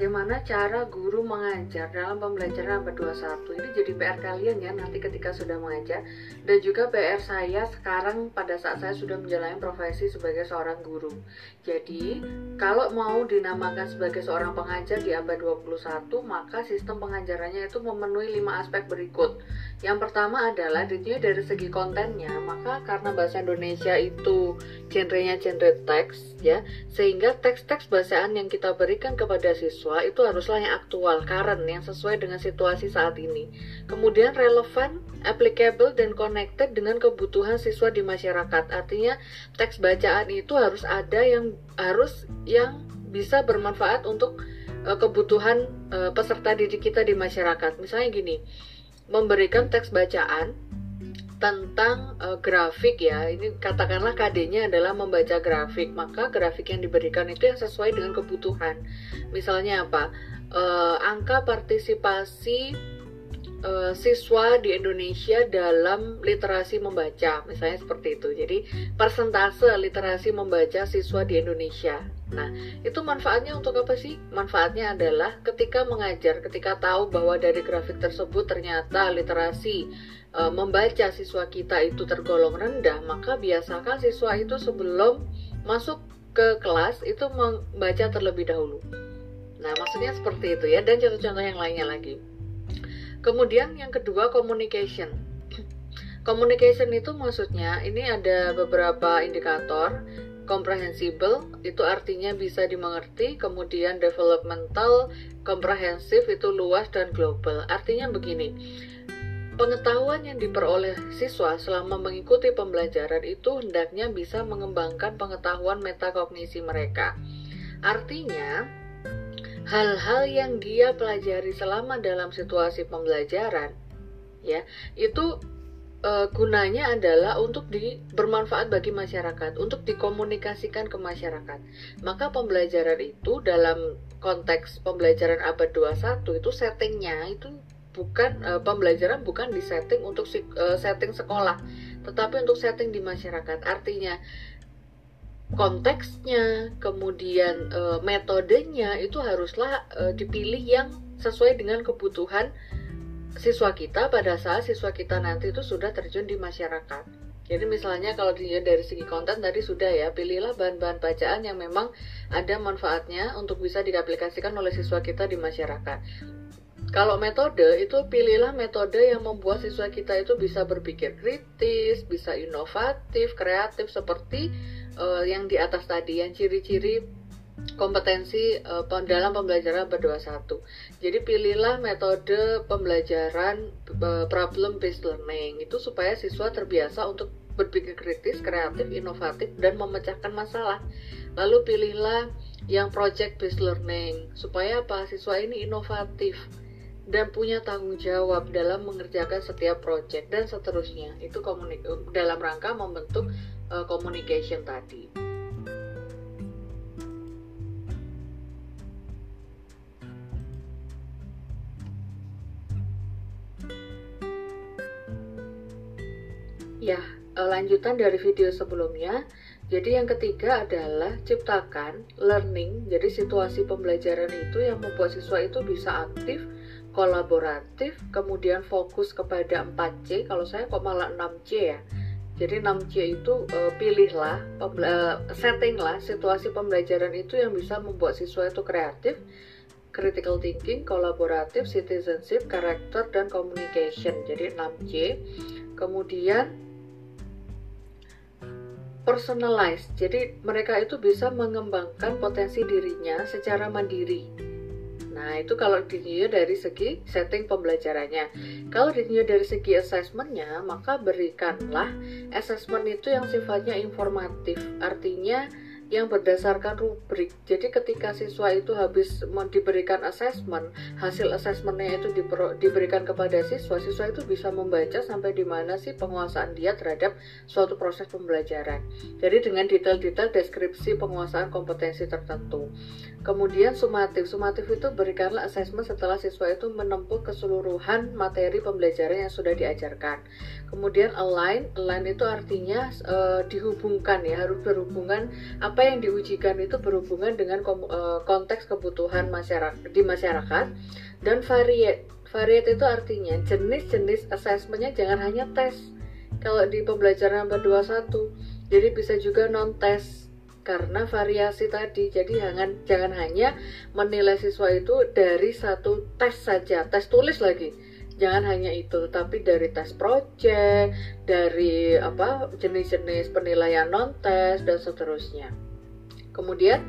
bagaimana cara guru mengajar dalam pembelajaran abad 21 ini jadi PR kalian ya nanti ketika sudah mengajar. Dan juga PR saya sekarang pada saat saya sudah menjalani profesi sebagai seorang guru. Jadi kalau mau dinamakan sebagai seorang pengajar di abad 21 maka sistem pengajarannya itu memenuhi lima aspek berikut. Yang pertama adalah tentunya dari segi kontennya, maka karena bahasa Indonesia itu genrenya genre teks ya, sehingga teks-teks bahasaan yang kita berikan kepada siswa itu haruslah yang aktual, current, yang sesuai dengan situasi saat ini. Kemudian relevan, applicable dan connected dengan kebutuhan siswa di masyarakat. Artinya teks bacaan itu harus ada yang harus yang bisa bermanfaat untuk uh, kebutuhan uh, peserta didik kita di masyarakat. Misalnya gini, memberikan teks bacaan tentang uh, grafik ya. Ini katakanlah KD-nya adalah membaca grafik, maka grafik yang diberikan itu yang sesuai dengan kebutuhan. Misalnya apa? Uh, angka partisipasi uh, siswa di Indonesia dalam literasi membaca, misalnya seperti itu. Jadi persentase literasi membaca siswa di Indonesia. Nah, itu manfaatnya untuk apa sih? Manfaatnya adalah ketika mengajar, ketika tahu bahwa dari grafik tersebut ternyata literasi e, membaca siswa kita itu tergolong rendah, maka biasakan siswa itu sebelum masuk ke kelas itu membaca terlebih dahulu. Nah, maksudnya seperti itu ya, dan contoh-contoh yang lainnya lagi. Kemudian yang kedua communication. Communication itu maksudnya ini ada beberapa indikator comprehensible itu artinya bisa dimengerti, kemudian developmental, komprehensif itu luas dan global. Artinya begini, pengetahuan yang diperoleh siswa selama mengikuti pembelajaran itu hendaknya bisa mengembangkan pengetahuan metakognisi mereka. Artinya, hal-hal yang dia pelajari selama dalam situasi pembelajaran ya itu e, gunanya adalah untuk di, bermanfaat bagi masyarakat, untuk dikomunikasikan ke masyarakat. Maka pembelajaran itu dalam konteks pembelajaran abad 21 itu settingnya itu bukan e, pembelajaran bukan di setting untuk e, setting sekolah, tetapi untuk setting di masyarakat. Artinya konteksnya, kemudian e, metodenya itu haruslah e, dipilih yang sesuai dengan kebutuhan siswa kita pada saat siswa kita nanti itu sudah terjun di masyarakat. Jadi misalnya kalau dilihat dari segi konten tadi sudah ya, pilihlah bahan-bahan bacaan yang memang ada manfaatnya untuk bisa diaplikasikan oleh siswa kita di masyarakat. Kalau metode itu pilihlah metode yang membuat siswa kita itu bisa berpikir kritis, bisa inovatif, kreatif seperti uh, yang di atas tadi yang ciri-ciri kompetensi uh, dalam pembelajaran berdua satu. Jadi pilihlah metode pembelajaran uh, problem based learning itu supaya siswa terbiasa untuk berpikir kritis, kreatif, inovatif dan memecahkan masalah. Lalu pilihlah yang project based learning supaya apa? Siswa ini inovatif dan punya tanggung jawab dalam mengerjakan setiap project dan seterusnya. Itu dalam rangka membentuk uh, communication tadi. Ya, eh, lanjutan dari video sebelumnya. Jadi yang ketiga adalah ciptakan learning. Jadi situasi pembelajaran itu yang membuat siswa itu bisa aktif, kolaboratif, kemudian fokus kepada 4C. Kalau saya kok malah 6C ya jadi 6C itu uh, pilihlah, uh, settinglah situasi pembelajaran itu yang bisa membuat siswa itu kreatif, critical thinking, kolaboratif, citizenship, karakter, dan communication. Jadi 6C. Kemudian personalized. Jadi mereka itu bisa mengembangkan potensi dirinya secara mandiri Nah, itu kalau dilihat dari segi setting pembelajarannya. Kalau dilihat dari segi assessmentnya, maka berikanlah assessment itu yang sifatnya informatif. Artinya, yang berdasarkan rubrik. Jadi ketika siswa itu habis diberikan assessment, hasil assessmentnya itu diberikan kepada siswa, siswa itu bisa membaca sampai di mana sih penguasaan dia terhadap suatu proses pembelajaran. Jadi dengan detail-detail deskripsi penguasaan kompetensi tertentu. Kemudian sumatif, sumatif itu berikanlah assessment setelah siswa itu menempuh keseluruhan materi pembelajaran yang sudah diajarkan. Kemudian align, align itu artinya e, dihubungkan ya, harus berhubungan apa apa yang diujikan itu berhubungan dengan uh, konteks kebutuhan masyarakat di masyarakat dan variat variat itu artinya jenis-jenis assessmentnya jangan hanya tes. Kalau di pembelajaran 421 jadi bisa juga non tes karena variasi tadi. Jadi jangan jangan hanya menilai siswa itu dari satu tes saja tes tulis lagi. Jangan hanya itu tapi dari tes project dari apa jenis-jenis penilaian non tes dan seterusnya kemudian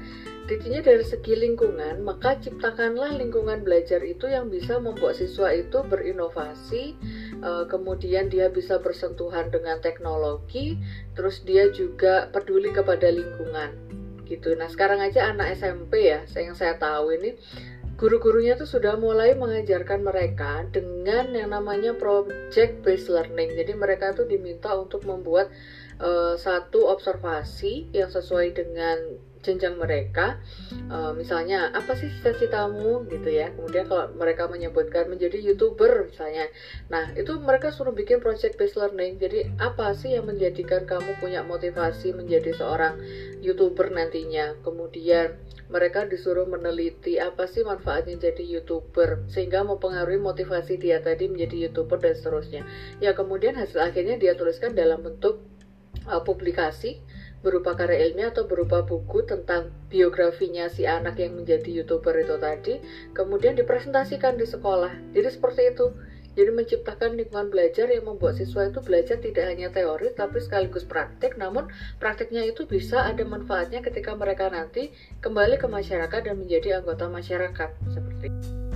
Intinya dari segi lingkungan, maka ciptakanlah lingkungan belajar itu yang bisa membuat siswa itu berinovasi, eh, kemudian dia bisa bersentuhan dengan teknologi, terus dia juga peduli kepada lingkungan. Gitu. Nah, sekarang aja anak SMP ya, yang saya tahu ini guru-gurunya tuh sudah mulai mengajarkan mereka dengan yang namanya project based learning. Jadi mereka tuh diminta untuk membuat uh, satu observasi yang sesuai dengan jenjang mereka uh, misalnya apa sih cita-citamu gitu ya. Kemudian kalau mereka menyebutkan menjadi youtuber misalnya. Nah itu mereka suruh bikin project based learning. Jadi apa sih yang menjadikan kamu punya motivasi menjadi seorang youtuber nantinya? Kemudian mereka disuruh meneliti apa sih manfaatnya jadi youtuber sehingga mempengaruhi motivasi dia tadi menjadi youtuber dan seterusnya. Ya kemudian hasil akhirnya dia tuliskan dalam bentuk uh, publikasi berupa karya ilmiah atau berupa buku tentang biografinya si anak yang menjadi youtuber itu tadi kemudian dipresentasikan di sekolah. Jadi seperti itu. Jadi menciptakan lingkungan belajar yang membuat siswa itu belajar tidak hanya teori tapi sekaligus praktik. Namun praktiknya itu bisa ada manfaatnya ketika mereka nanti kembali ke masyarakat dan menjadi anggota masyarakat. Seperti itu